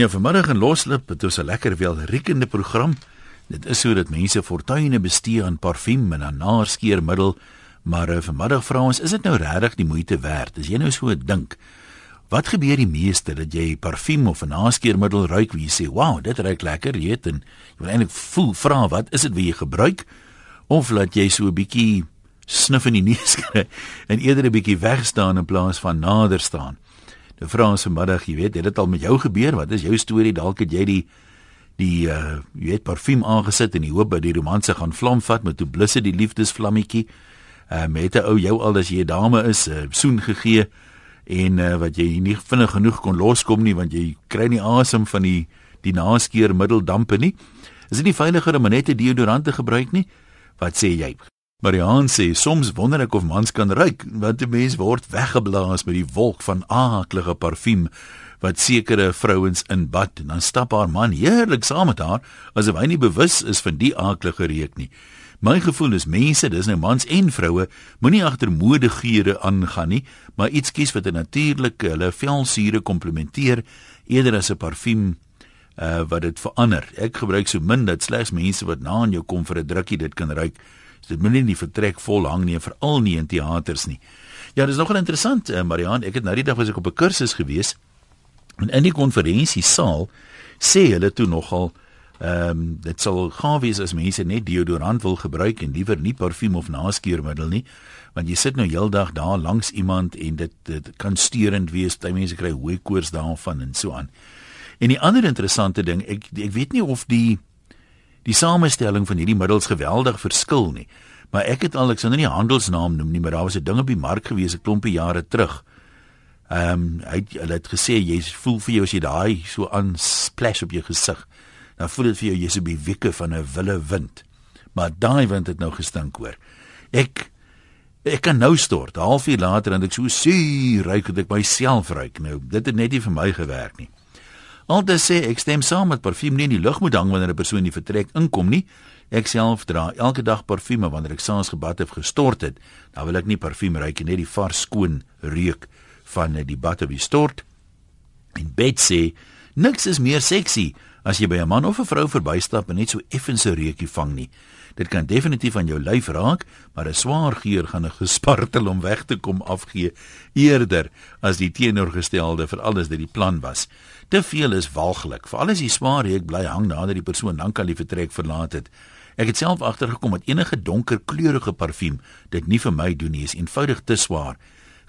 Ja, vanmiddag in Loslip het ons 'n lekker welriekende program. Dit is sodat mense fortuine bestee aan parfuum en aan naarskeermiddel, maar uh, vanmiddag vra ons, is dit nou regtig die moeite werd? As jy nou so dink, wat gebeur die meeste dat jy parfuum of 'n naarskeermiddel ruik wie jy sê, "Wow, dit ruik lekker," jy weet en jy wil eintlik voel vra wat is dit wat jy gebruik? Of laat jy so 'n bietjie snif in die neus kry en eerder 'n bietjie weg staan in plaas van nader staan? Nou vra ons vanmiddag, jy weet, het dit al met jou gebeur? Wat is jou storie? Dalk het jy die die uh jy weet parfuum aangesit en die hoop dat die romanse gaan vlam vat met 'n blusse die liefdesvlammetjie. Uh met 'n ou jou al as jy 'n dame is, uh, soen gegee en uh wat jy nie vinnig genoeg kon loskom nie want jy kry nie asem van die die naskeermiddel dampe nie. Is dit nie veiliger om net 'n deodorant te gebruik nie? Wat sê jy? Marianne sê soms wonder ek of mans kan ruik want 'n mens word weggeblaas met die wolk van aaklige parfuum wat sekere vrouens in bad en dan stap haar man heerlik saam met haar asof hy nie bewus is van die aaklige reuk nie. My gevoel is mense, dis nou mans en vroue, moenie agter modegeure aangaan nie, maar iets kies wat 'n natuurlike hulle velsure komplementeer eerder as 'n parfuum uh, wat dit verander. Ek gebruik so min dat slegs mense wat na aan jou kom vir 'n drukkie dit kan ruik. So dit moenie in die vertrek vol hang nie, veral nie in teaters nie. Ja, dis nogal interessant, uh, Marianne. Ek het nou die dag was ek op 'n kursus gewees en in die konferansiesaal sê hulle toe nogal ehm um, dit sal gaan wees as mense net deodorant wil gebruik en liewer nie parfuum of naskeermiddel nie want jy sit nou heeldag daar langs iemand en dit dit kan steurend wees baie mense kry hoë koors daarvan en so aan. En die ander interessante ding, ek ek weet nie of die die samestelling van hierdie middels geweldig verskil nie. Maar ek het al ek sou nou nie handelsnaam noem nie, maar daar was 'n ding op die mark gewees 'n klompie jare terug. Ehm um, hy hulle het gesê jy voel vir jou as jy daai so aan splash op jou gesig. Dan voel dit vir jou jy's op die wieke van 'n wille wind. Maar daai wind het nou gestink hoor. Ek ek kan nou stort. 'n Halfuur later en ek so suur ruik dat ek myself ruik. Nou dit het net nie vir my gewerk nie. Altes sê ek stem saam met parfuum nie in die lug moet hang wanneer 'n persoon in die vertrek inkom nie. Ek self dra elke dag parfuum wanneer ek saans gebad het gestort het. Dan wil ek nie parfuum ruik nie, net die vars skoon reuk van die bad of die stort. En Bet sê niks is meer seksie as jy by 'n man of 'n vrou verbystap en net so effens 'n reukie vang nie. Dit kan definitief aan jou lyf raak, maar 'n swaar geur gaan 'n gespartel om weg te kom afgee eerder as die teenoorgestelde vir alles wat die plan was. Te veel is walglik, veral as die swaar reuk bly hang nadat die persoon lank al die vertrek verlaat het. Ek het self agtergekom dat enige donker kleurige parfuum dit nie vir my doen nie, is eenvoudig te swaar.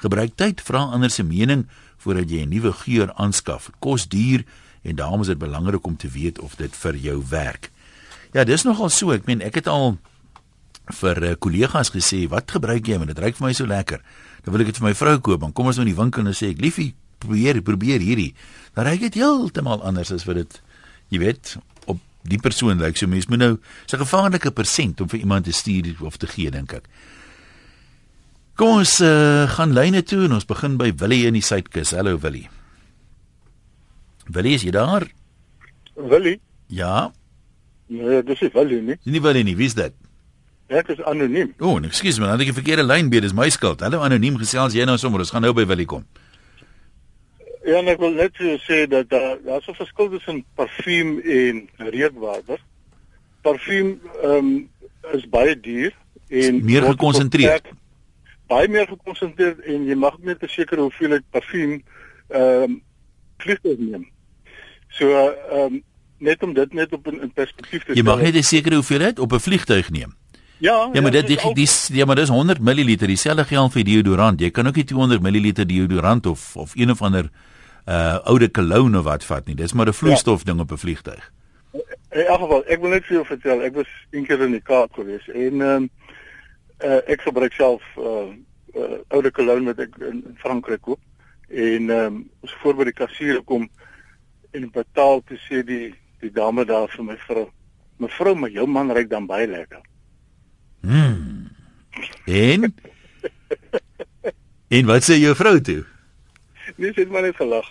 Gebruik tyd, vra ander se mening voordat jy 'n nuwe geur aanskaf. Kos duur en daarom is dit belangrik om te weet of dit vir jou werk. Ja, dis nogal so. Ek meen, ek het al vir uh, kollegas gesê, "Wat gebruik jy? Want dit ruik vir my so lekker." Dan wil ek dit vir my vrou koop. Dan kom ons nou in die winkel en sê ek, "Liefie, probeer probeer hierdie." Dan ruik dit heeltemal anders as wat dit jy weet op die persoon lyk. So mens moet nou 'n gevaarlike persent om vir iemand te stuur of te gee, dink ek. Kom ons uh, gaan lyne toe en ons begin by Willie in die Suidkus. Hallo Willie. Willie, is jy daar? Willie? Ja. Nee, dis nie Willie nie. Dis nie Willie nie, wie's dit? Ek is anoniem. O, oh, ekskuus man, het ek 'n verkeerde lyn by, dis my skuld. Hallo anoniem gesels jy nou sommer, ons gaan nou by Willie kom. Ja, ek wil net sê dat daar daar's 'n verskil tussen parfuum en reukwater. Parfuum ehm um, is baie duur en meer gekonsentreer. Baie meer gekonsentreer en jy mag net 'n sekere hoeveelheid parfuum ehm um, vliegtuig neem. So ehm um, net om dit net op 'n perspektief te. Jy mag net 'n sekere hoeveelheid op 'n vliegtuig neem. Ja, ja, maar dit die, die, die ja, maar dis 100 ml dieselfde geld vir deodorant. Jy kan ook nie 200 ml deodorant of of een of ander uh oude cologne of wat vat nie. Dis maar 'n vloeistof ja. ding op 'n vliegtuig. In elk geval, ek wil net vir jou vertel, ek was een keer in die Kaap gewees en ehm um, uh ek gebruik self uh, uh oude cologne wat ek in, in Frankryk koop en ehm um, ons voor by die kassier kom en betaal te sê die die dame daar vir my vrou. Mevrou, my jou man ryk dan baie lekker. Mm. En En wat sê jou vrou toe? Nee, sy het maar net gelag.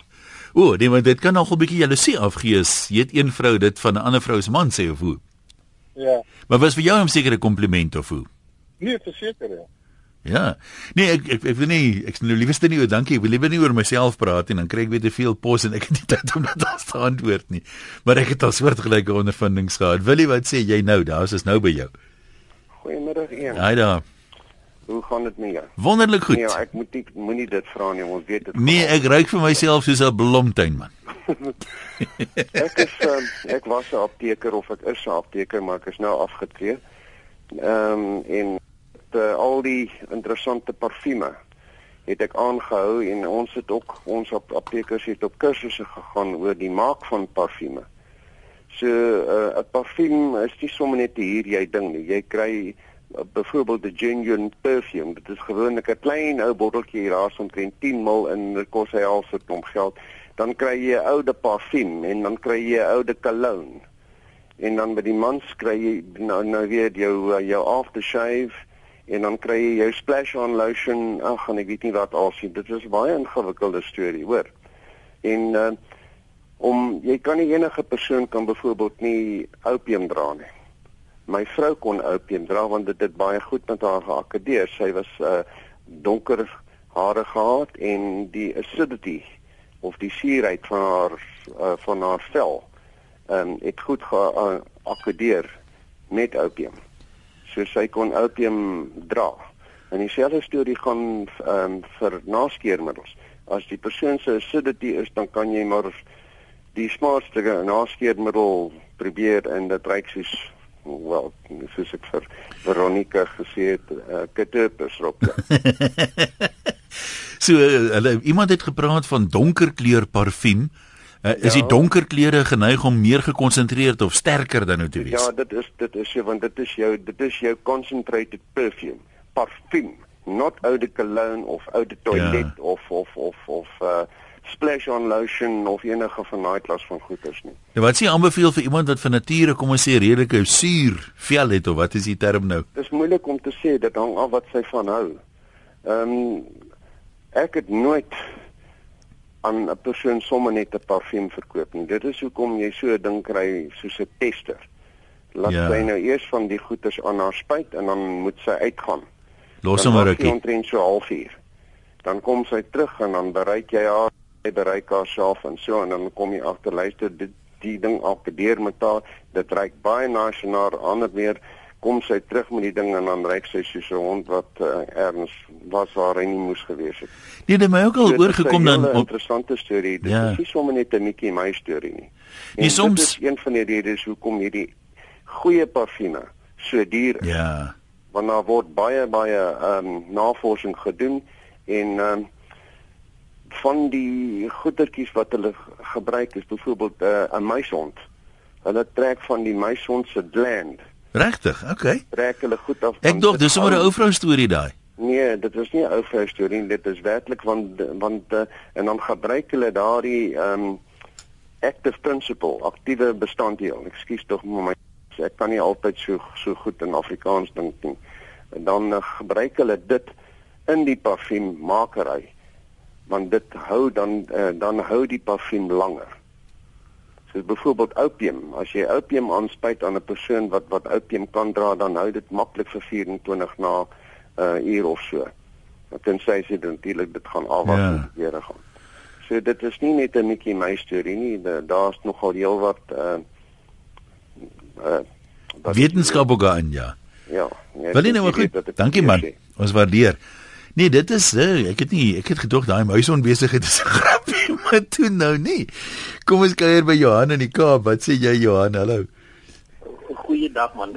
O, nee, maar dit kan nogal 'n bietjie jaloesie afgees. Jy het een vrou dit van 'n ander vrou se man sê of hoe? Ja. Maar was vir jou 'n sekere kompliment of hoe? Nee, verseker ja. Ja. Nee, ek ek ek wil nie ek nou liewerste nie oor dankie, ek wil liewer nie oor myself praat nie, dan kry ek weer te veel pos en ek het nie tyd om dit te antwoord nie. Maar ek het al soortgelyke ondervindings gehad. Willie, wat sê jy nou? Daar's is nou by jou. Goeiemiddag een. Haai daar. Hoe gaan dit met jou? Wonderlik goed. Nee, ek moet nie moenie dit vra nie, ons weet dit. Nee, ek ruik vir myself soos 'n blomtuin man. ek is um, ek was 'n apteker of ek is 'n apteker, maar ek is nou afgetree. Ehm um, en te, al die interessante parfume het ek aangehou en ons het ook ons op aptekers het op kursusse gegaan oor die maak van parfume. So eh, 'n uh, parfum is nie sommer net hier jy ding nie. Jy kry byvoorbeeld 'n genuine perfume. Dit is gewoonlik 'n klein ou botteltjie hier daar omtrent 10 ml en dit kos hy al so 'n klomp geld. Dan kry jy 'n oude parfum en dan kry jy 'n oude cologne. En dan by die mans kry jy nou nou weer jou uh, jou aftershave en dan kry jy jou splash on lotion. Ag, en ek weet nie wat al sien. Dit is baie ingewikkelde storie, hoor. En uh, om jy kan nie enige persoon kan byvoorbeeld nie opium dra nie. My vrou kon opium dra want dit het baie goed met haar geakkedeer. Sy was uh donker hare gehad en die acidity of die suurheid van haar uh, van haar vel ehm um, het goed geakkedeer met opium. So sy kon opium dra. En dieselfde storie gaan ehm um, vir naskeermiddels. As die persoon se acidity is, dan kan jy maar die smaakste naskeermiddel probeer en dit reik soos wel soos ek vir Veronica gesê het uh, ketterpesrop. so uh, hulle iemand het gepraat van donker kleur parfuum. Uh, is ja. die donker kleure geneig om meer gekonsentreerd of sterker dan nou te wees? Ja, dit is dit is so want dit is jou dit is jou concentrated perfume, parfuum, not eau de cologne of eau de toilet ja. of of of of uh splash on lotion of enige van daai klas van goeders nie. Ja, wat sê jy aanbeveel vir iemand wat van nature kom ons sê redelike suur vel het of wat is die term nou? Dis moeilik om te sê, dit hang af wat sy van hou. Ehm um, ek het nooit aan 'n persoon sommer net 'n parfuum verkoop nie. Dit is hoekom jy so 'n ding kry soos 'n tester. Laat ja. sy nou eers van die goeders aan haar spuit en dan moet sy uitgaan. Los hom maar rukkie. Omtrent so halfuur. Dan kom sy terug en dan bereik jy haar jy bereik haarself en so en dan kom jy agter luister dit die ding akkedeer met haar dit reik baie nasionaal ander weer kom sy terug met die ding en dan reik sy soos 'n hond wat uh, erns was waar hy nie moes gewees het. Nee, dit my ook al so, oorgekom dan 'n interessante storie. Dit ja. is nie sommer net 'n Mickey Mouse storie nie. En nee, soms dit is een van die redes hoekom hierdie goeie parfume so duur is. Ja. Want daar word baie baie ehm um, navorsing gedoen en ehm um, van die goedertjies wat hulle gebruik is byvoorbeeld 'n uh, muishond. Hulle trek van die muishond se gland. Regtig? Okay. Trek hulle goed af. Ek dink dis sommer 'n ou vrou storie daai. Nee, dit is nie 'n ou vrou storie, dit is werklik want want uh, en dan gebruik hulle daardie ehm um, active principle, aktiewe bestanddeel. Ekskuus tog my ek kan nie altyd so so goed in Afrikaans dink nie. En dan uh, gebruik hulle dit in die parfuummakery want dit hou dan uh, dan hou die parfuum langer. So byvoorbeeld opium, as jy opium aanspuit aan 'n persoon wat wat opium kan dra, dan hou dit maklik vir 24 na 'n uh, uur of so. Want tensy jy natuurlik dit gaan afwas ja. en weer gaan. So dit is nie net 'n Mickey Mouse storie nie, daar's nogal heelwat uh uh wetenskap ook aan ja. Ja. Nee, Wel nie nou goed. Dankie man. Ons waardeer. Nee, dit is uh, ek het nie ek het gedog daai muisonbesigheid is 'n grapie, maar toe nou nie. Kom ons kuier by Johan in die Kaap. Wat sê jy Johan? Hallo. Goeiedag man.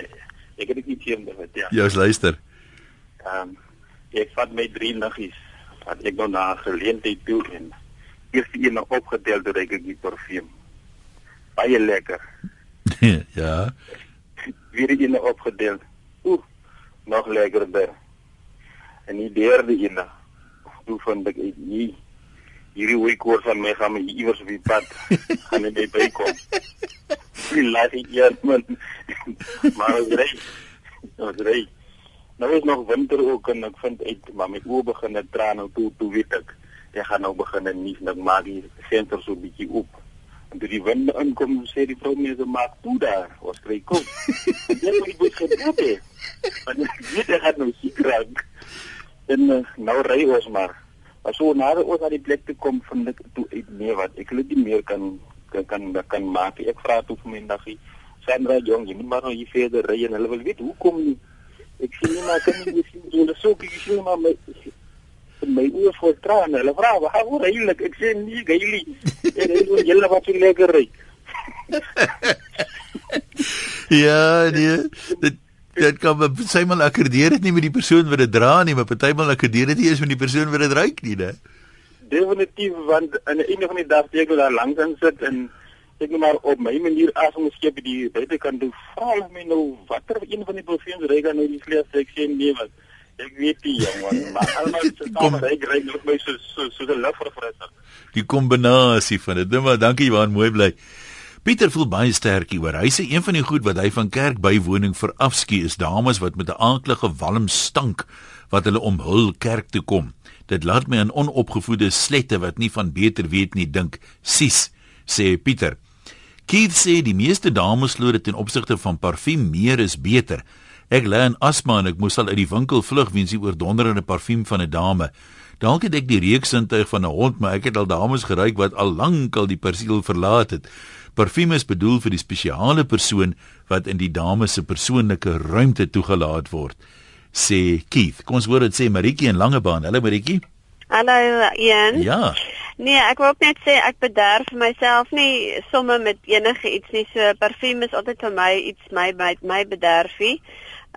Ek het nie teen dit ja. Ja, luister. Ehm um, ek vat my drie niggies. Wat ek nou na geleentheid toe en eers die een opgedeel deur ek die parfuum. Baie lekker. ja. Weer die een opgedeel. Ooh, nog lekkerder. En die derde ene, toe vind ek hier hierdie week oor van my gaan my iewers op die pad gaan net bykom. Die laat ek hier man. Maar as jy as jy nou is nog winter ook en ek vind uit maar my oë begin net traan en toe toe weet ek ek gaan nou begin en nie net maak die senter so bietjie op. En toe die wind inkom sê die vrou mee so maak toe daar was kry kom. Dit moet jy moet gebeur. Want jy weet ek het nou siek raak. En uh, nou ry ons maar. Maar so na ons na die plek toe kom van dit toe uit nee wat ek het nie meer kan kan kan, kan maak. Ek vra toe vir my daggie Sandra Jong, jy moet maar nou hier verder ry en hulle wil weet hoekom nie. Ek sê nie maar kan nie sien jy hulle so kyk jy maar my my oë vol trane. Hulle vra, "Waar hoe ry jy?" Ek sê nie, "Gailie." En hulle wil julle wat jy lekker ry. ja, nee. Dit dit kan sê maar akkordeer dit nie met die persoon wat dit dra nie, maar partymal akkordeer dit nie eens met die persoon wat dit ruik nie, né? Definitief want in 'n einde van die dag jy wil daar langs in sit en ek moet maar op my manier asem skep die buitekant doen. Val my nou watter een van die profeens ry dan nou die vlees ek sê nee wat ek weet nie jong man, maar almal se saam ry ry met my so so so 'n lufverfrisser. Die kombinasie van dit. Nou maar dankie Johan, mooi bly. Pieter voel baie sterk hieroor. Hy sê een van die goed wat hy van kerkbywoning verafskie is dames wat met 'n aaklige walm stank wat hulle om hul kerk toe kom. Dit laat my aan onopgevoede slette wat nie van beter weet nie dink. Sis, sê Pieter. Keith sê die meeste dames glo dit ten opsigte van parfuum meer is beter. Ek lê in asma en ek moes al uit die winkel vlug weens die oordonderende parfuum van 'n dame. Dalk het ek die reuksintuig van 'n hond, maar ek het al dames geruik wat al lank al die persiel verlaat het. Parfuum is bedoel vir die spesiale persoon wat in die dame se persoonlike ruimte toegelaat word, sê Keith. Kom ons hoor dit sê Maritjie in Langebaan. Hallo Maritjie. Hallo Ian. Ja. Nee, ek wou net sê ek bederf myself nie somme met enige iets nie. So parfuum is altyd vir my iets my my, my bederfie.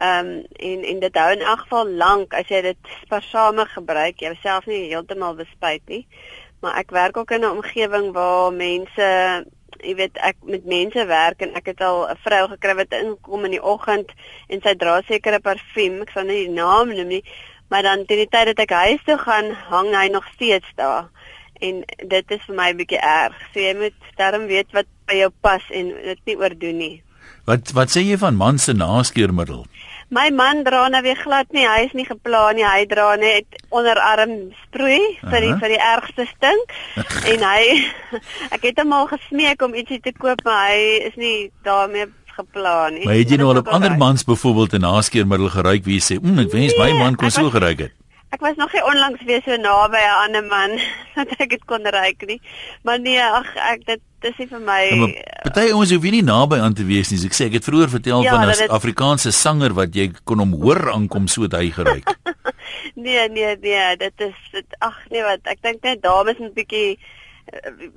Ehm um, en en dit hou in elk geval lank as jy dit spaarsame gebruik, jouself nie heeltemal bespuit nie. Maar ek werk ook in 'n omgewing waar mense jy weet ek met mense werk en ek het al 'n vrou gekry wat inkom in die oggend en sy dra sekere parfuum, ek sal nie die naam noem nie, maar dan teen die tyd dat ek huis toe gaan, hang hy nog steeds daar. En dit is vir my 'n bietjie erg. So jy moet darm weet wat by jou pas en dit nie oordoen nie. Wat wat sê jy van man se naskeermiddel? My man dra nou weer glad nie, hy is nie geplan nie. Hy dra net onderarm sproei vir die, vir die ergste stink. en hy ek het hom al gesmeek om ietsie te koop, maar hy is nie daarmee geplan nie. Maar het jy nou al op ander mans byvoorbeeld 'n naskeermiddel geruik wie sê, "Mmm, ek wens nee, my man kon so geruik het." Ek was nog nie onlangs weer so naby 'n ander man dat ek dit kon ruik nie. Maar nee, ag ek dit dis nie vir my. Ja, party ouens hoef nie naby aan te wees nie. So ek sê ek het vroeër vertel ja, van 'n het... Afrikaanse sanger wat jy kon hom hoor aankom so hy geruik. nee, nee, nee, dit is ag nee wat ek dink net dames moet bietjie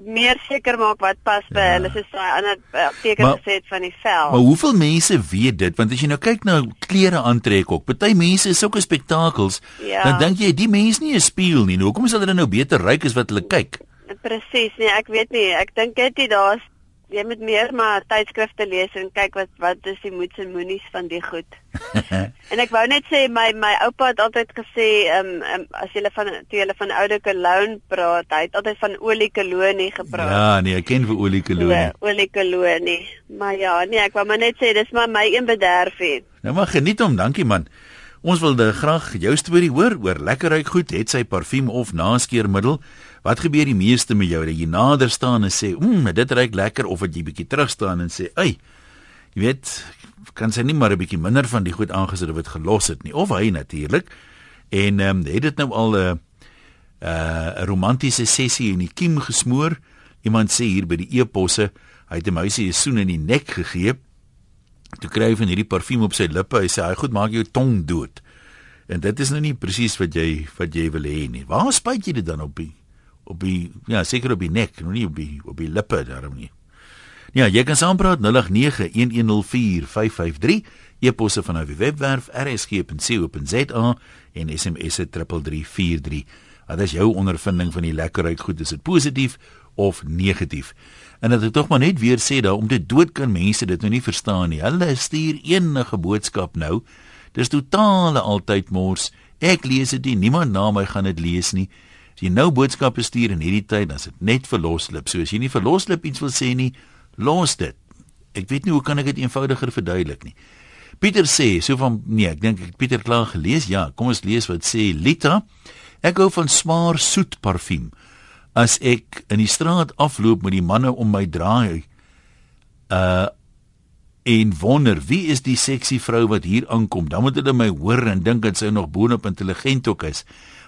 meer seker maak wat pas by ja. hulle soos daai ander apteker gesê het van die vel. Maar hoeveel mense weet dit? Want as jy nou kyk na klere aantrek ook, party mense is sulke spektakels, ja. dan dink jy die mense nie 'n spieël nie. Hoekom sal hulle nou beter ryk as wat hulle kyk? Presies, nee, ek weet nie. Ek dink dit daar's jy moet meer maar tydskrifte lees en kyk wat wat is die moeds en moenies van die goed. en ek wou net sê my my oupa het altyd gesê ehm um, um, as jy van toe jy van oude cologne praat, hy het altyd van olie cologne gepraat. Ja, nee, ek ken vir olie cologne. Ja, olie cologne. Maar ja, nee, ek wou maar net sê dis maar my een bederf hier. Nou maar geniet hom, dankie man. Ons wil graag jou storie hoor oor lekker ryk goed, het sy parfuum of naskeermiddel. Wat gebeur die meeste met jou dat jy nader staan en sê, "Mmm, dit ruik lekker," of dat jy bietjie terug staan en sê, "Ey, jy weet, kan sy nie maar 'n bietjie minder van die goed aangesit of dit gelos het nie." Of hy natuurlik. En ehm um, het dit nou al 'n uh, 'n uh, romantiese sessie in die kiem gesmoor. Iemand sê hier by die eposse, hy het 'n meisie 'n soen in die nek gegee. Toe kry hy van hierdie parfuum op sy lippe. Hy sê, "Hy goed maak jou tong dood." En dit is nou nie presies wat jy wat jy wil hê nie. Waar spuit jy dit dan op? Die? Op die ja, seker op die nek, nog nie op die op die lippe daarom nie. Ja, jy kan saampraat 0891104553 e-posse van die webwerf rsg.co.za en SMS 3343. Wat is jou ondervinding van die lekkerheid goed? Is dit positief of negatief? En dat ek tog maar net weer sê dat om dit dood kan mense dit nou nie verstaan nie. Hulle stuur enige boodskap nou. Dis totale altyd mors. Ek lees dit nie. Niemand na my gaan dit lees nie. As jy nou boodskappe stuur in hierdie tyd, dan is dit net vir loslip. So as jy nie vir loslip iets wil sê nie, los dit. Ek weet nie hoe kan ek dit eenvoudiger verduidelik nie. Pieter sê, so van nee, ek dink Pieter klaar gelees. Ja, kom ons lees wat sê Lita. Ek hou van smaar soet parfuum. As ek in die straat afloop met die manne om my draai, uh en wonder wie is die seksie vrou wat hier aankom. Dan moet hulle my hoor en dink dat sy nog boonop intelligent ook is.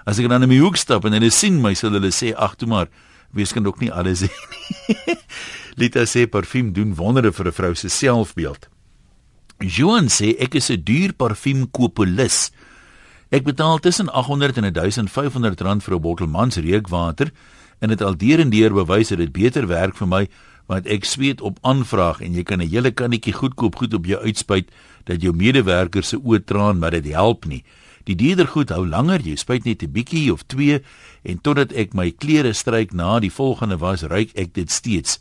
As ek dan in my hoek stap en hulle sien my, sal hulle sê ag toe maar, wees kan ook nie alles sê nie. Lita sê parfuum doen wondere vir 'n vrou se selfbeeld. Joan sê ek is 'n duur parfuum koopolis. Ek betaal tussen 800 en 1500 rand vir 'n bottel mans reukwater en dit al deur en deur bewys dat dit beter werk vir my want ek sweet op aanvraag en jy kan 'n hele kannetjie goedkoop goed op jou uitspuit dat jou medewerkers se oë traan maar dit help nie. Die dierder goed hou langer, jy spuit net 'n bietjie of twee en totdat ek my klere stryk na die volgende was, ruik ek dit steeds.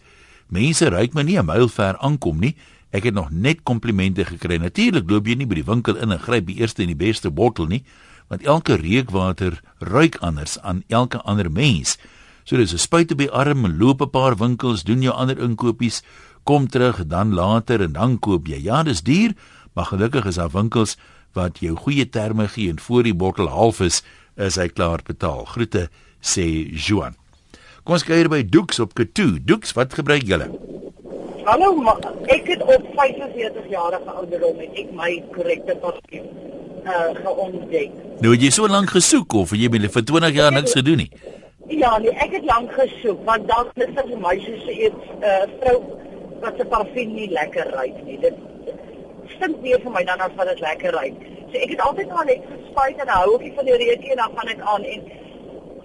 Mense ruik my nie 'n myl ver aankom nie. Ek het nog net komplimente gekry. Natuurlik loop jy nie by die winkel in en gryp die eerste en die beste bottel nie, want elke reukwater ruik anders aan elke ander mens. So dis 'n spuit op die arm, loop 'n paar winkels, doen jou ander inkopies, kom terug, dan later en dan koop jy. Ja, dis duur, maar gelukkig is daar winkels wat jou goeie terme gee en voor die bottel half is, is hy klaar betaal. Groete sê Juan. Kom ons kyk by Dukes op Katu. Dukes, wat gebruik julle? Hallo, ma, ek het op 45 jarige ouderdom met ek my korrekte parfuum uh geontdek. Nou jy so lank gesoek of jy het vir 20 jaar niks gedoen nie. Ja, nee, ek het lank gesoek want dan is dit vir my soos 'n uh, vrou wat se parfuum nie lekker ruik nie. Dit stink meer vir my dan as wat dit lekker ruik. So ek het altyd maar net gespuit en hou ek van die reukie en dan gaan ek aan en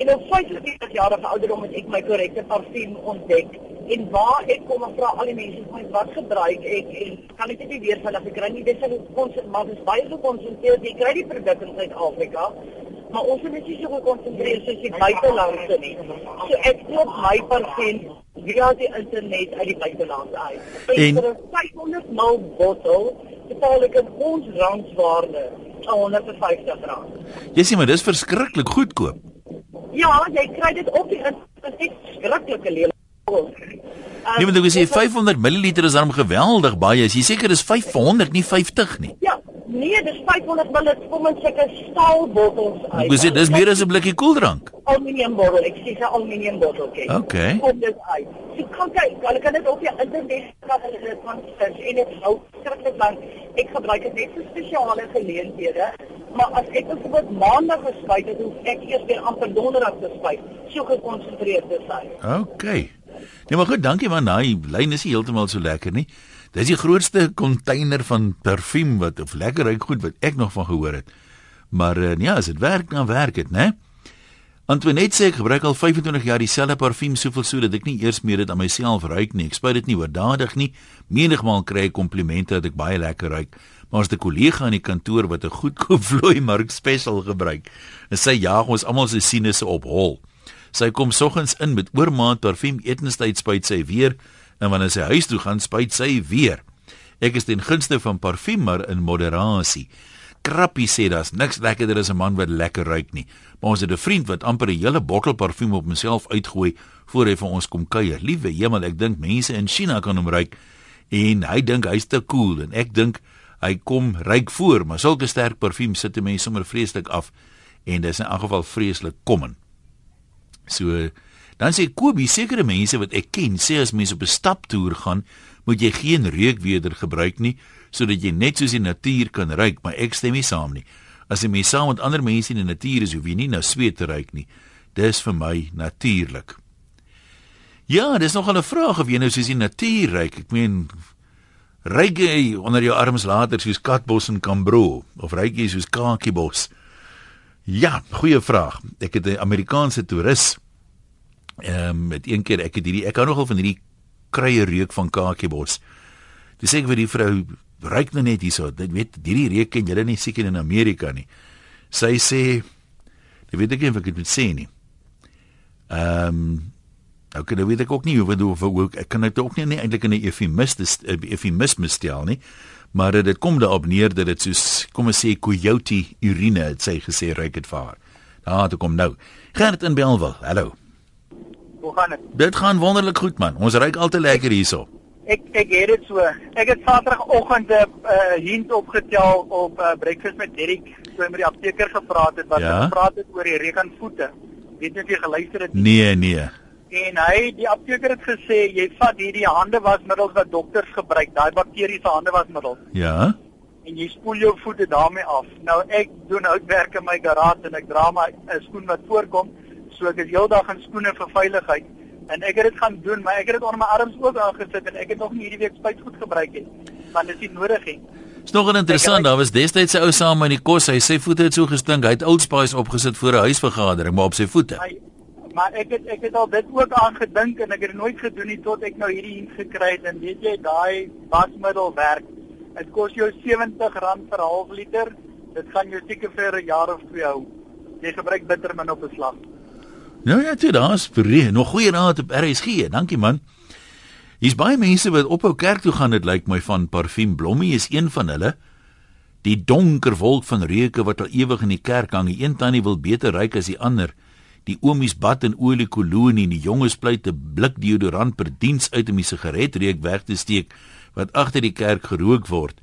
en op 45 jarige ouderdom het ek my korrekte parfuum ontdek. En waar ek kom en vra al die mense my wat gebruik ek en kan ek dit nie weer van as ek kry nie dis so konsent maar dis baie gekonsentreer jy kry die produk in Suid-Afrika maar ons het net so gekonsentreer soos die buitelandse nie. So ek koop my parfum via die internet uit die buiteland uit. En vir 'n 500 ml bottel betaal ek 'n ons randswaarde 150 rand jy sê maar dis verskriklik goedkoop ja jy kry dit op die internet skrikkelike lewe Nee, maar jy sê 500 ml is dan geweldig baie. Jy seker is 500 nie 50 nie. Ja, nee, dis 500 ml kom in sulke staalbottels uit. Jy sê dis meer as 'n blikkie koeldrank. Aluminium bottel, ek sê 'n aluminium botteltjie. Okay. Kom dit uit. Jy kan kyk, hulle kan dit op die internet kan hulle dit van sins en dit hou skrikkelik lank. Ek gebruik dit net vir spesiale geleenthede. Maar as ek byvoorbeeld maandag gespuit het, hoef ek eers weer amper donderdag te spuit. So gekonsentreerd te sy. Okay. Nee maar goed, dankie man. Daai lyn is heeltemal so lekker nie. Dis die grootste container van parfuum wat of lekker ruik goed wat ek nog van gehoor het. Maar uh, ja, as dit werk, dan werk dit, né? Antoinette sê ek gebruik al 25 jaar dieselfde parfuum soveel so dat ek nie eers meer dit aan myself ruik nie. Ek spuit dit nie oordadig nie. Menigmal kry ek komplimente dat ek baie lekker ruik. Maar as 'n kollega in die kantoor wat 'n goedkoop vloei mark special gebruik, en sy jaag ons almal se sinusse op hol. Sy kom soggens in met oormaat parfuum etenstyd spuit sy weer en wanneer sy huis toe gaan spuit sy weer. Ek is ten gunste van parfuum maar in moderasie. Krappie sê daar's niks lekkerder as 'n man wat lekker ruik nie. Maar ons het 'n vriend wat amper 'n hele bottel parfuum op homself uitgooi voor hy vir ons kom kuier. Liewe hemel, ek dink mense in China kan hom ruik en hy dink hy's te cool en ek dink hy kom ryk voor, maar sulke sterk parfuum sit mense sommer vreeslik af en dis in elk geval vreeslik kommen. So dan sê Kobie sekere mense wat ek ken sê as mense op 'n staptoer gaan, moet jy geen reukweder gebruik nie sodat jy net soos die natuur kan ruik, maar ek stem nie saam nie. As jy mee saam met ander mense in die natuur is, hoef jy nie nou sweet te ruik nie. Dis vir my natuurlik. Ja, dis nog 'n vraag of jy nou soos die natuur ruik. Ek meen ruik jy onder jou arms later soos katbos en kambro of ruik jy soos kakiebos? Ja, goeie vraag. Ek het 'n Amerikaanse toerist ehm um, met een keer ek het hierdie ek hou nogal van hierdie kruie reuk van kakiebos. Dis ek vir die vrou ruik nou net hierso. Dit weet hierdie reuk ken julle nie seker in Amerika nie. Sy sê jy weet ek nie of ek dit moet sê nie. Ehm um, okay, nou weet ek ook nie hoe hoe hoe ek kan dit ook nie, nie eintlik in 'n eufemisme eufemisme stel nie maar dit kom daarop neer dat dit soos kom ons sê coyote urine het sy gesê ruik dit vir haar. Daar toe kom nou. Gert in Belwel. Hallo. Hoe gaan dit? Dit gaan wonderlik goed man. Ons ruik altyd lekker hierso. Ek ek het dit so. Ek het Saterdagoggend 'n uh, hint opgetel op uh, breakfast met Derek toe hy met die apteker gepraat het wat ja? gepraat het oor die rekenvoete. Weet jy of jy geluister het? Nee, nee. En hy die apteker het gesê jy vat hierdie handewasmiddels wat dokters gebruik, daai bakteriese handewasmiddels. Ja. En jy spoel jou voete daarmee af. Nou ek doen houtwerk in my garage en ek dra my 'n skoen wat voorkom, so ek is heeldag in skoene vir veiligheid. En ek het dit gaan doen, maar ek het dit onder my arms ook aangesit en ek het nog nie hierdie week spuitgoed gebruik nie. Want dit is nie nodig nie. Is nog interessant, daar was destyds 'n ou saam in die kos, hy sê voete het so gestink, hy het Old Spice opgesit voor 'n huisvergadering, maar op sy voete. Maar ek het ek het al dit ook aangedink en ek het dit nooit gedoen nie tot ek nou hierdie hier gekry het en weet jy daai wasmiddel werk. Dit kos jou R70 per half liter. Dit gaan jou seker vir 'n jaar of twee hou. Jy gebruik bitter min op 'n slag. Nou ja, dit daar's nog goeie raad op RSG. Dankie man. Hier's baie mense wat ophou kerk toe gaan, dit lyk my van parfuum blommie is een van hulle. Die donker wolk van reuke wat al ewig in die kerk hang, die een tannie wil beter ruik as die ander. Die oomies bad in olie kolonie en die jonges pleit 'n blik deodorant per diens uit om die sigaretreuk weg te steek wat agter die kerk gerook word.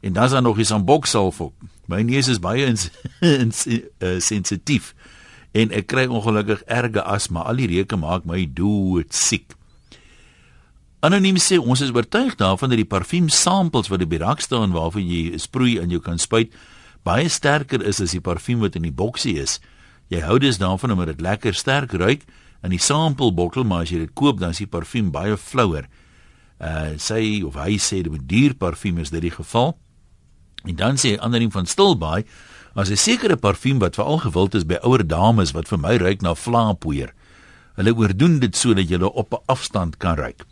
En dan is daar nog die samboksalf ook. My neus is baie ins, ins, uh, sensitief en ek kry ongelukkig erge asma. Al die reuke maak my dood siek. Anoniem sê ons is oortuig daarvan dat die parfuum samples wat op die rak staan waarvan jy sproei en jy kan spuit baie sterker is as die parfuum wat in die boksie is. Jy hou dus daarvan omdat dit lekker sterk ruik in die sample bottel, maar as jy dit koop dan is die parfuum baie flouer. Uh sê of hy sê dit met duur parfuum is dit die geval. En dan sê Anoniem van Stilbaai as 'n sekere parfuum wat veral gewild is by ouer dames wat vir my ruik na vlaapoeier. Hulle oordoen dit sodat jy op 'n afstand kan ruik.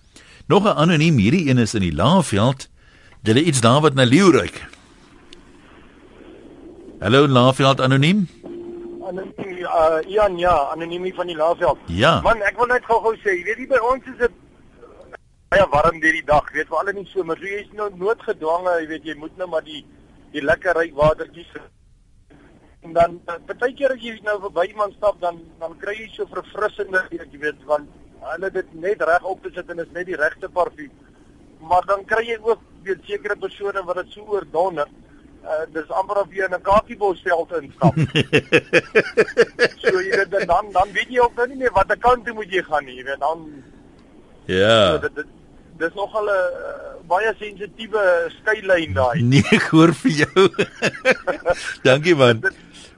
Nog 'n anoniem hierdie een is in die Laagveld. Hulle iets daar wat na leeu ruik. Hallo Laagveld anoniem. Anoniem uh Ian ja, anoniem van die Laagveld. Ja. Man, ek wil net gou-gou sê, jy weet nie by ons is dit baie warm hierdie dag, weet veral in die somer. So jy is nou noodgedwonge, jy weet jy moet nou maar die die lekker ryk watertjies en dan baie keer as jy nou verby iemand stap dan dan kry jy so verfrissende, jy weet, want hulle dit net reg op te sit en is net die regte parfuum. Maar dan kry jy ook weet sekere persone wat dit so oordonder. Uh dis amper of jy in 'n kakiebosveld instap. so jy weet dan dan weet jy ook nou nie meer watter kant toe moet jy gaan nie, jy weet dan Ja. So, dit, dit, dis nogal 'n uh, baie sensitiewe skeilyn daai. Nee, ek hoor vir jou. Dankie man.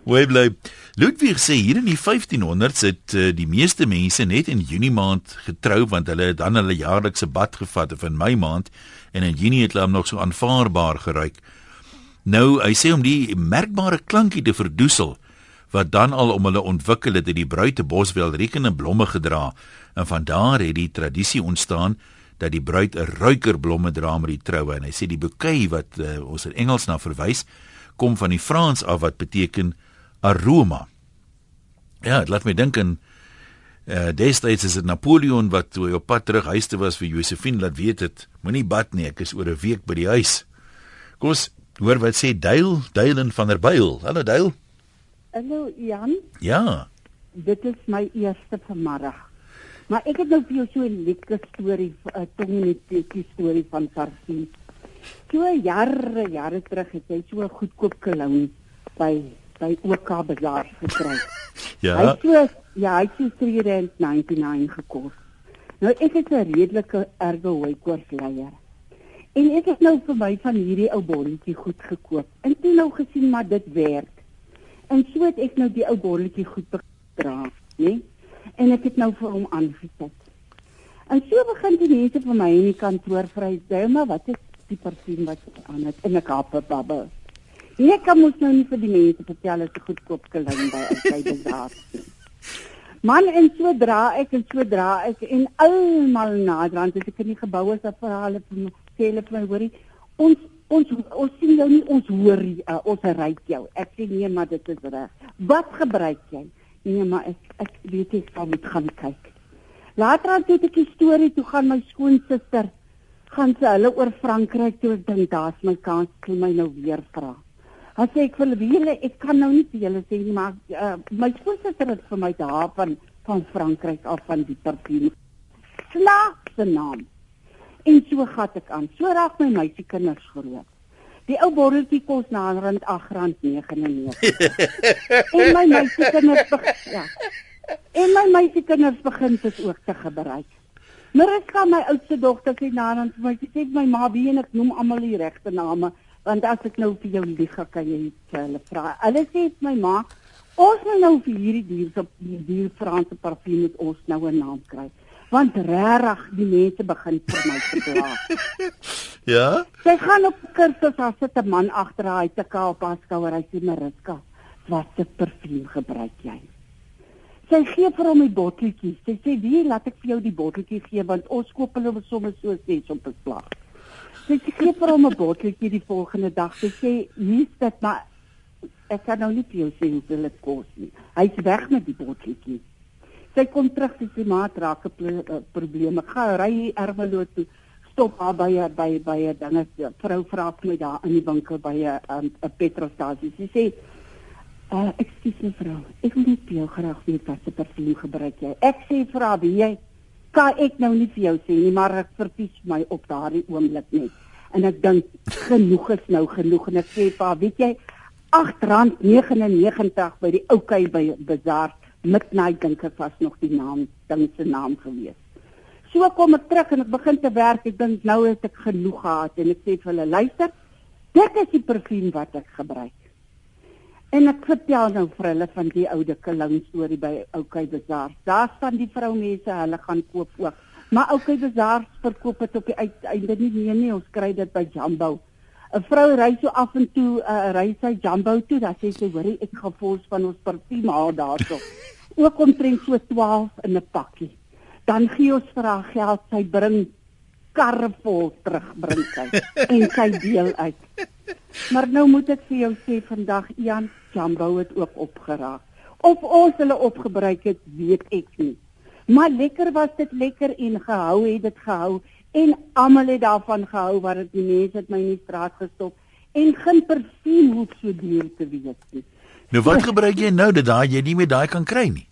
Hoe bly? Ludwig sê hier in die 1500s het uh, die meeste mense net in Junie maand getrou want hulle het dan hulle jaarlikse bad gevat of in Mei maand en in Junie het hulle hom nog so aanvaarbaar geruik. Nou, hy sê om die merkbare klankie te verdoesel wat dan al om hulle ontwikkel het, het die bruid te Boswel rekenende blomme gedra en van daar het die tradisie ontstaan dat die bruid 'n ruikerblomme dra met die troue en hy sê die bouquet wat uh, ons in Engels na verwys kom van die Frans af wat beteken aroma. Ja, dit laat my dink aan uh, destyds is dit Napoleon wat toe op pad terug huis toe was vir Josephine laat weet het moenie bad nie, ek is oor 'n week by die huis. Kom ons hoor wat sê Duil, Duilen van der Byl. Hallo Duil. Hallo Jan. Ja. Dit is my eerste vanmiddag. Maar ek het nou vir jou so 'n lekker storie, 'n tongnetjie storie van Sarfie. So jare, jare terug het hy so 'n goedkoop cologne by by OK Bazaar gekry. ja. Hy het so ja, hy het so R3.99 gekos. Nou ek het 'n redelike erge hooikoortsleier. En ek het nou vir my van hierdie ou bolletjie goed gekoop. En toe nou gesien maar dit werk. En so het ek nou die ou bolletjie goed dra, né? En ek het nou vir hom aangesit. En so begin die mense vir my in die kantoor vry, "Dou maar wat is die parfuum wat aan het in 'n kappe babbe?" Nee, ek kan mos nou nie vir die mense vertel as 'n goedkoop klein by uit by daar. Man en so dra ek en so dra ek en almal naderhand as ek in die gebou is, dan vra hulle vir my, sê hulle vir my, hoorie, ons ons ons sien jou nie, ons hoor uh, ons ryk jou. Ek sê nee, maar dit is reg. Wat gebruik jy? Nee, maar ek ek weet ek sal moet gaan kyk. Later aan toe ek die storie toe gaan my skoonsister gaan sy hulle oor Frankryk toe ek dink daar's my kans toe my nou weer vra. Dan sê ek vir hulle, ek kan nou nie vir julle sê nie, maar uh, my skoonsister het vir my daar van van Frankryk af van die parfuum. Slaag se naam. En so gat ek aan. So raak my meisie kinders groot. Die ou botteltjie kos naderhand R8.99. en my meisie kinders ja. En my meisiekinders begin dit ook te gebruik. Mariska, my oudste dogter, sê nader vir my, sy sê my ma, wie en ek noem almal die regte name, want as ek nou vir jou lieg, kan jy vir hulle vra. Hulle sê vir my ma, ons moet nou vir hierdie dier se die dier Franse parfuum met ons nou 'n naam kry. Want regtig die mense begin vir my te kla. Ja? Sy gaan op kursus as sit 'n man agter haar te kaap op haar skouer, hy sê Mariska, watter parfuum gebruik jy? Sy gee vir hom die botteltjie. Sy sê, "Wie laat ek vir jou die botteltjie gee want ons koop hulle sommer so ses op beslag." Sy sê, "Gee vir hom 'n botteltjie die volgende dag." Sy sê, "Hier's dit, maar ek kan nou nie vir jou sê hoeveel dit kos nie." Hy's weg met die botteltjie. Sy kom terug sy sê, "Maat, raak 'n pro probleem. Ek gaan ry Ermelo toe." stop haar by by by 'n dinge vrou vra vir my daar in die winkel by 'n 'n um, petrolstasie. Sy sê Uh, ekskuus mevrou, ek wil net jou graag weet wat se parfuum gebruik jy. Ek sê vir haar, jy kan ek nou nie vir jou sê nie, maar ek verkies my op daardie oomblik net. En ek dink genoeg is nou genoeg en ek sê vir haar, weet jy, R8.99 by die oukei by Bazaar Midnight dink ek was nog die naam, ding se naam gewees. So kom ek terug en ek begin te werk. Ek dink nou het ek genoeg gehad en ek sê vir hulle, luister, dit is die parfuum wat ek gebruik. En ek vertel nou vir hulle van die oude Kalung storie by Oukei Bazaar. Daar staan die vroumense, hulle gaan koop ook. Maar Oukei Bazaar verkoop dit op die uiteinde nie meer nie. Ons kry dit by Jumbo. 'n Vrou ry so af en toe uh, ry sy Jumbo toe, dan sê sy, "Hoerie, ek gaan vols van ons parfuum haal daarso." ook omtrent so 12 in 'n pakkie. Dan gee ons vir haar geld, sy bring karre vol terug bring sy en sy deel uit. Maar nou moet ek vir jou sê vandag Ian Jumbo het ook opgeraak. Of ons hulle opgebruik het, weet ek nie. Maar lekker was dit lekker en gehou het dit gehou en almal het daarvan gehou wat dit die mense het my in die straat gestop en geen parfuum hoef so duur te wees nie. Nou wat gebruik jy nou dat daai jy nie meer daai kan kry nie?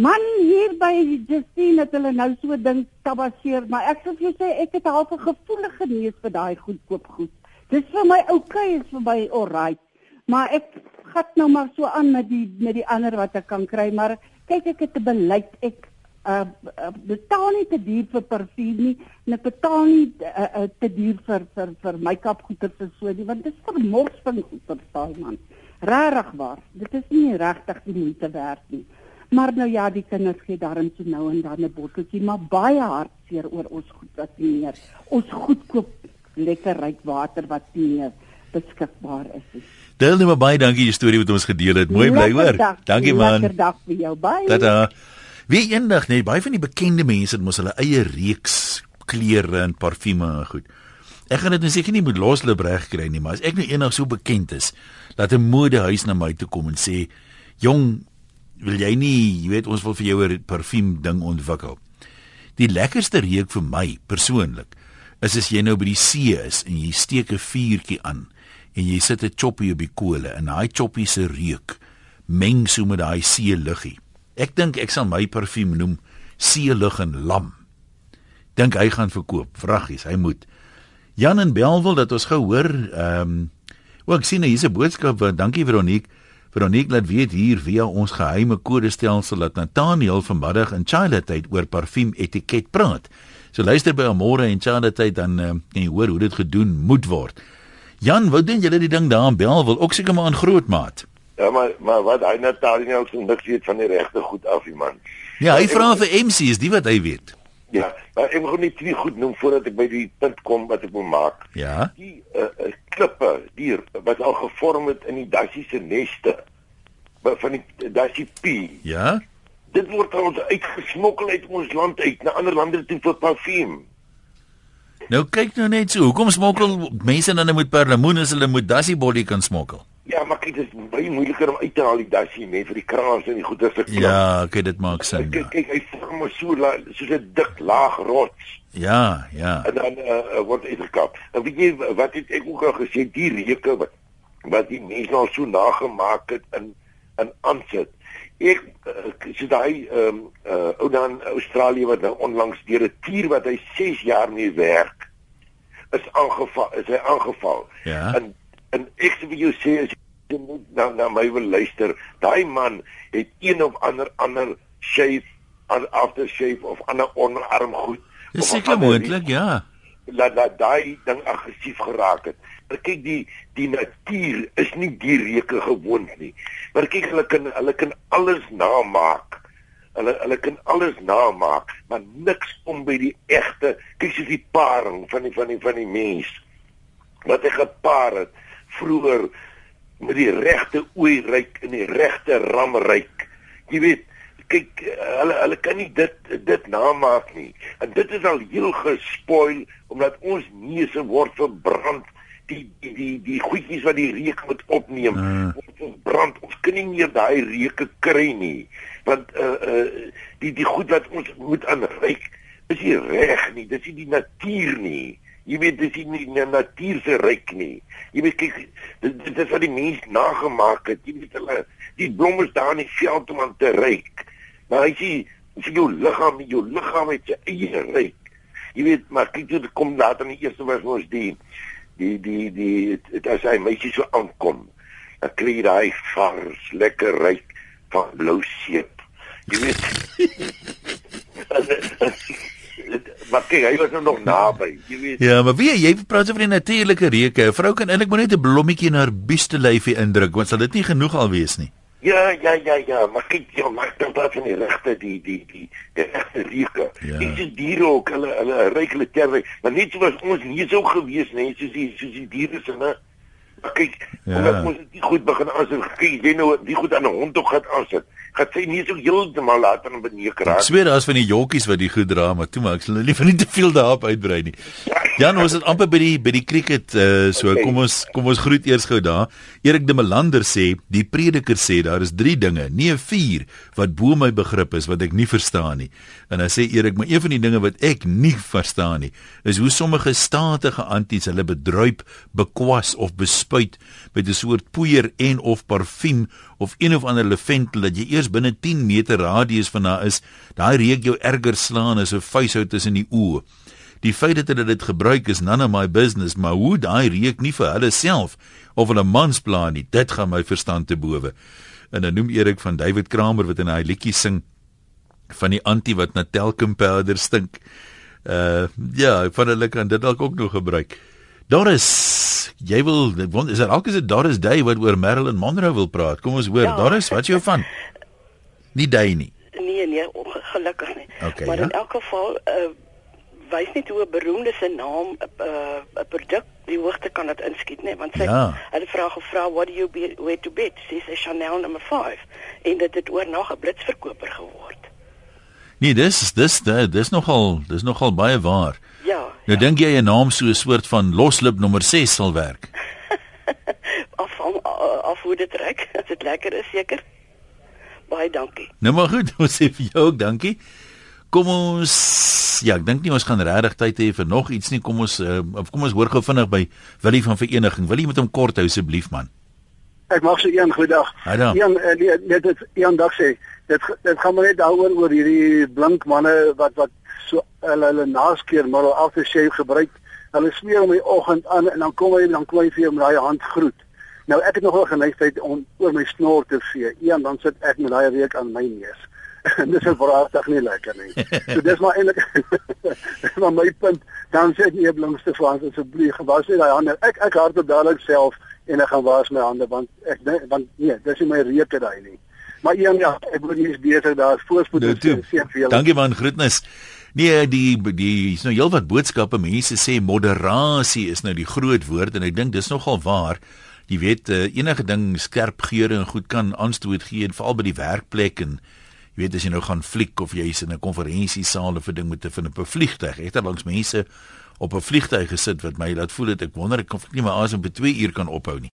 Man hier by Justine het hulle nou so ding tabaseer, maar ek sê vir jou sê ek het half 'n gevoelige neus vir daai goedkoop goed. Dis vir my oukei, okay, is vir my alright. Maar ek gat nou maar so aan met die met die ander wat ek kan kry, maar kyk ek het 'n beleid ek uh, uh betaal nie te duur vir parfuum nie en ek betaal nie uh, uh, te duur vir vir vir make-up goeder vir so nie want dit is vermors van goeder daai man. Regtig waar. Dit is nie regtig die moeite werd nie. Maar nou ja, die kinders gee daarin so nou en dan 'n botteltjie, maar baie hartseer oor ons goed wat nie meer. Ons goedkoop lekker ryk water wat nie meer beskikbaar is nie. Deel net baie dankie die storie wat ons gedeel het. Mooi bly hoor. Dankie man. Lekker dag vir jou. Bye. Tata. Wie eendag net baie van die bekende mense het mos hulle eie reeks klere en parfume en goed. Ek gaan dit nou seker nie moet losloop reg kry nie, maar as ek nou eendag so bekend is, dat 'n modehuis na my toe kom en sê, "Jong, wil jy nie, jy weet ons wil vir jou 'n parfuum ding ontwikkel." Die lekkerste reuk vir my persoonlik is as jy nou by die see is en jy steek 'n vuurtjie aan en jy sit 'n choppie op die kole en daai choppie se reuk meng so met daai see luggie. Ek dink ek sal my parfuum noem see lug en lam. Dink hy gaan verkoop. Vraggies, hy moet. Jan en Belwel dat ons gehoor, ehm um, ook sien hier's 'n boodskap, dankie Veronique. Veronique laat weet hier via ons geheime kodestelsel dat Nathaniel vanmiddag in Charlotte oor parfuum etiket praat. So luister by môre en Charlotte dan uh, en jy hoor hoe dit gedoen moet word. Jan, wat doen julle die ding daar in Belwel? Ook seker maar in Grootmaat. Ja, maar maar wat hy Nathaniel ook so niks weet van die regte goed af, die man. Ja, hy vra vir MC is die wat hy weet. Ja, maar ek moet net nie goed noem voordat ek by die punt kom wat ek wil maak. Ja. Die uh, uh, klippe, die wat al gevorm het in die dassie se neste van die dassie P. Ja. Dit word ons uitgesmokkel uit ons land uit na ander lande toe vir parfuum. Nou kyk nou net so, hoekom smokkel mense dan met perlemoen as hulle moet dassie body kan smokkel? Ja, maar kyk, dit is baie moeiliker om uit te haal die dassie net vir die kraans en die goeie se. Ja, kyk dit maak sin. Kyk, kyk hy vorm so la, soos 'n dik laag rots. Ja, ja. En dan uh, word dit gekap. En weet jy wat het ek ook al gesê, die reuke wat wat die mense al so nagemaak het in in aansit. Ek uh, so daai ehm um, uh, ou dan Australië wat nou onlangs deur 'n tier wat hy 6 jaar nie werk is aangeval, is hy aangeval. Ja. En en ek sê vir jou sê as jy moet nou na my wil luister. Daai man het een of ander ander shave after shave of ander onderarm goed. Dis seker moontlik, ja. Laat laat daai ding aggressief geraak het. Maar kyk die die natuur is nie die reuke gewoond nie. Maar kyk hulle kan hulle kan alles namaak. Hulle hulle kan alles namaak, maar niks om by die egte, kyk jy die paring van die van die van die mens. Wat hy gepaar het vroeër met die regte ooi ryk en die regte ram ryk. Jy weet, kyk hulle hulle kan nie dit dit namaak nie. En dit is al heel gespoil omdat ons neuse word verbrand die die die die goedjies wat die reuk moet opneem Hmm. ons brand ons kan nie meer daai reuke kry nie want uh uh die die goed wat ons moet aanryk is nie reg nie dis nie die natuur nie jy weet dis nie die natuur se ryk nie. Jy weet kyk dit, dit is wat die mens nagemaak het. Jy weet hulle die blomme is daar in die veld om aan te ryk. Sê as jy jou liggaam jou liggaam het sy eie ryk. Jy weet maar kyk dit kom later in die eerste vers ons die die die die dit as hy meisie so aankom dan kry jy daai vars lekker ryk van blou seep. Jy weet maar kyk hy was nou nog naby jy weet Ja, maar wie jy praat oor die natuurlike reuke. 'n Vrou kan eintlik maar net 'n blommetjie in haar bieste lyfie indruk, want sal dit nie genoeg al wees nie. Ja, ja, ja, ja, maar kyk, ja, maar dan praat van die regte die die die die regte reuke. Ja. Ja. Dis diere ook, hulle hulle ryk hulle terwyl, maar net soos ons nie sou gewees nie, soos die soos die diere se? Maar kyk, Ja. omdat ons dit nie goed begin aansit, kyk jy nou die goed aan 'n hond ook gaan aansit. Gaan sy nie so heeltemal later in beneek Ek raak. sweer daar's van die jokkies wat die goed dra, maar toe maar ek sal nou nie van nie te veel daarop uitbrei nie. Jan, ons is amper by die by die cricket uh so Okay. kom ons kom ons groet eers gou daar. Erik de Melander sê, die prediker sê daar is 3 dinge, nie 4 wat bo my begrip is wat ek nie verstaan nie. En hy sê Erik, maar een van die dinge wat ek nie verstaan nie, is hoe sommige statige anties hulle bedruip, bekwas of bespuit met 'n soort poeier en of parfuum of een of ander leventel dat jy eers binne 10 meter radius van daar is, daai reuk jou erger slaan as 'n vuishou tussen die oë. Die feit dat hulle dit gebruik is none of my business, maar hoe daai reuk nie vir hulle self of hulle mans pla nie, dit gaan my verstand te bowe. En dan noem Erik van David Kramer wat in hy liedjie sing van die anti wat na talcum powder stink. Uh ja, van hulle kan dit dalk ook nog gebruik. Doris, jy wil is daar alkes 'n Doris Day wat oor Marilyn Monroe wil praat. Kom ons hoor. Ja. Doris, wat is jou van? Nie Day nie. Nee nee, gelukkig nie. Okay, maar ja. in elk geval uh wys net hoe 'n beroemde se naam 'n uh, 'n produk die hoogte kan dit inskiet, nee, want sy Ja. hulle vra gevra what do you be, wear to bed? Sy sê Chanel number 5 en dit het oornag 'n blitsverkoper geword. Nee, dis dis dis nogal dis nogal baie waar. Ja. Nou dink jy 'n naam so 'n soort van loslip nommer 6 sal werk? Af van uh, af hoe dit trek, as dit lekker is seker. Baie dankie. Nou maar goed, ons sê vir jou ook dankie. Kom ons ja, ek dink nie ons gaan regtig tyd hê vir nog iets nie. Kom ons uh, kom ons hoor gou vinnig by Willie van Vereniging. Willie met hom kort hou asseblief man. Ek mag se een goeiedag. Een eh, nee, net dit een dag sê. Dit dit gaan maar net daaroor oor hierdie blink manne wat wat so hulle hulle naskeer maar hulle aftershave gebruik. Hulle smeer hom in die oggend aan en dan kom hy dan kom hy vir met daai hand groet. Nou ek het nogal geneigtheid om oor my snor te vee. Een dan sit ek met daai reuk aan my neus. En dis verrassig nie lekker nie. So dis maar eintlik maar my punt. Dan sê ek nie blinkste Frans asseblief gewas nie daai hande. Ek ek hardop dadelik self en ek gaan was my hande want ek dink- want nee, dis nie my reuke daai nie. Maar een ja, ek moet nie besig daar voorspoed Nou en toe. seën vir julle. Dankie man, groetnis. Nee, die die is nou heelwat boodskappe. Mense sê moderasie is nou die groot woord en ek dink dis nogal waar. Jy weet uh, enige ding skerp geure en goed kan aanstoot gee en veral by die werkplek en jy weet as jy nou gaan fliek of jy's in 'n konferansiesaal of 'n ding met 'n van het al langs mense op 'n vliegtuig gesit wat my laat voel het ek wonder ek of ek nie my asem vir 2 uur kan ophou nie.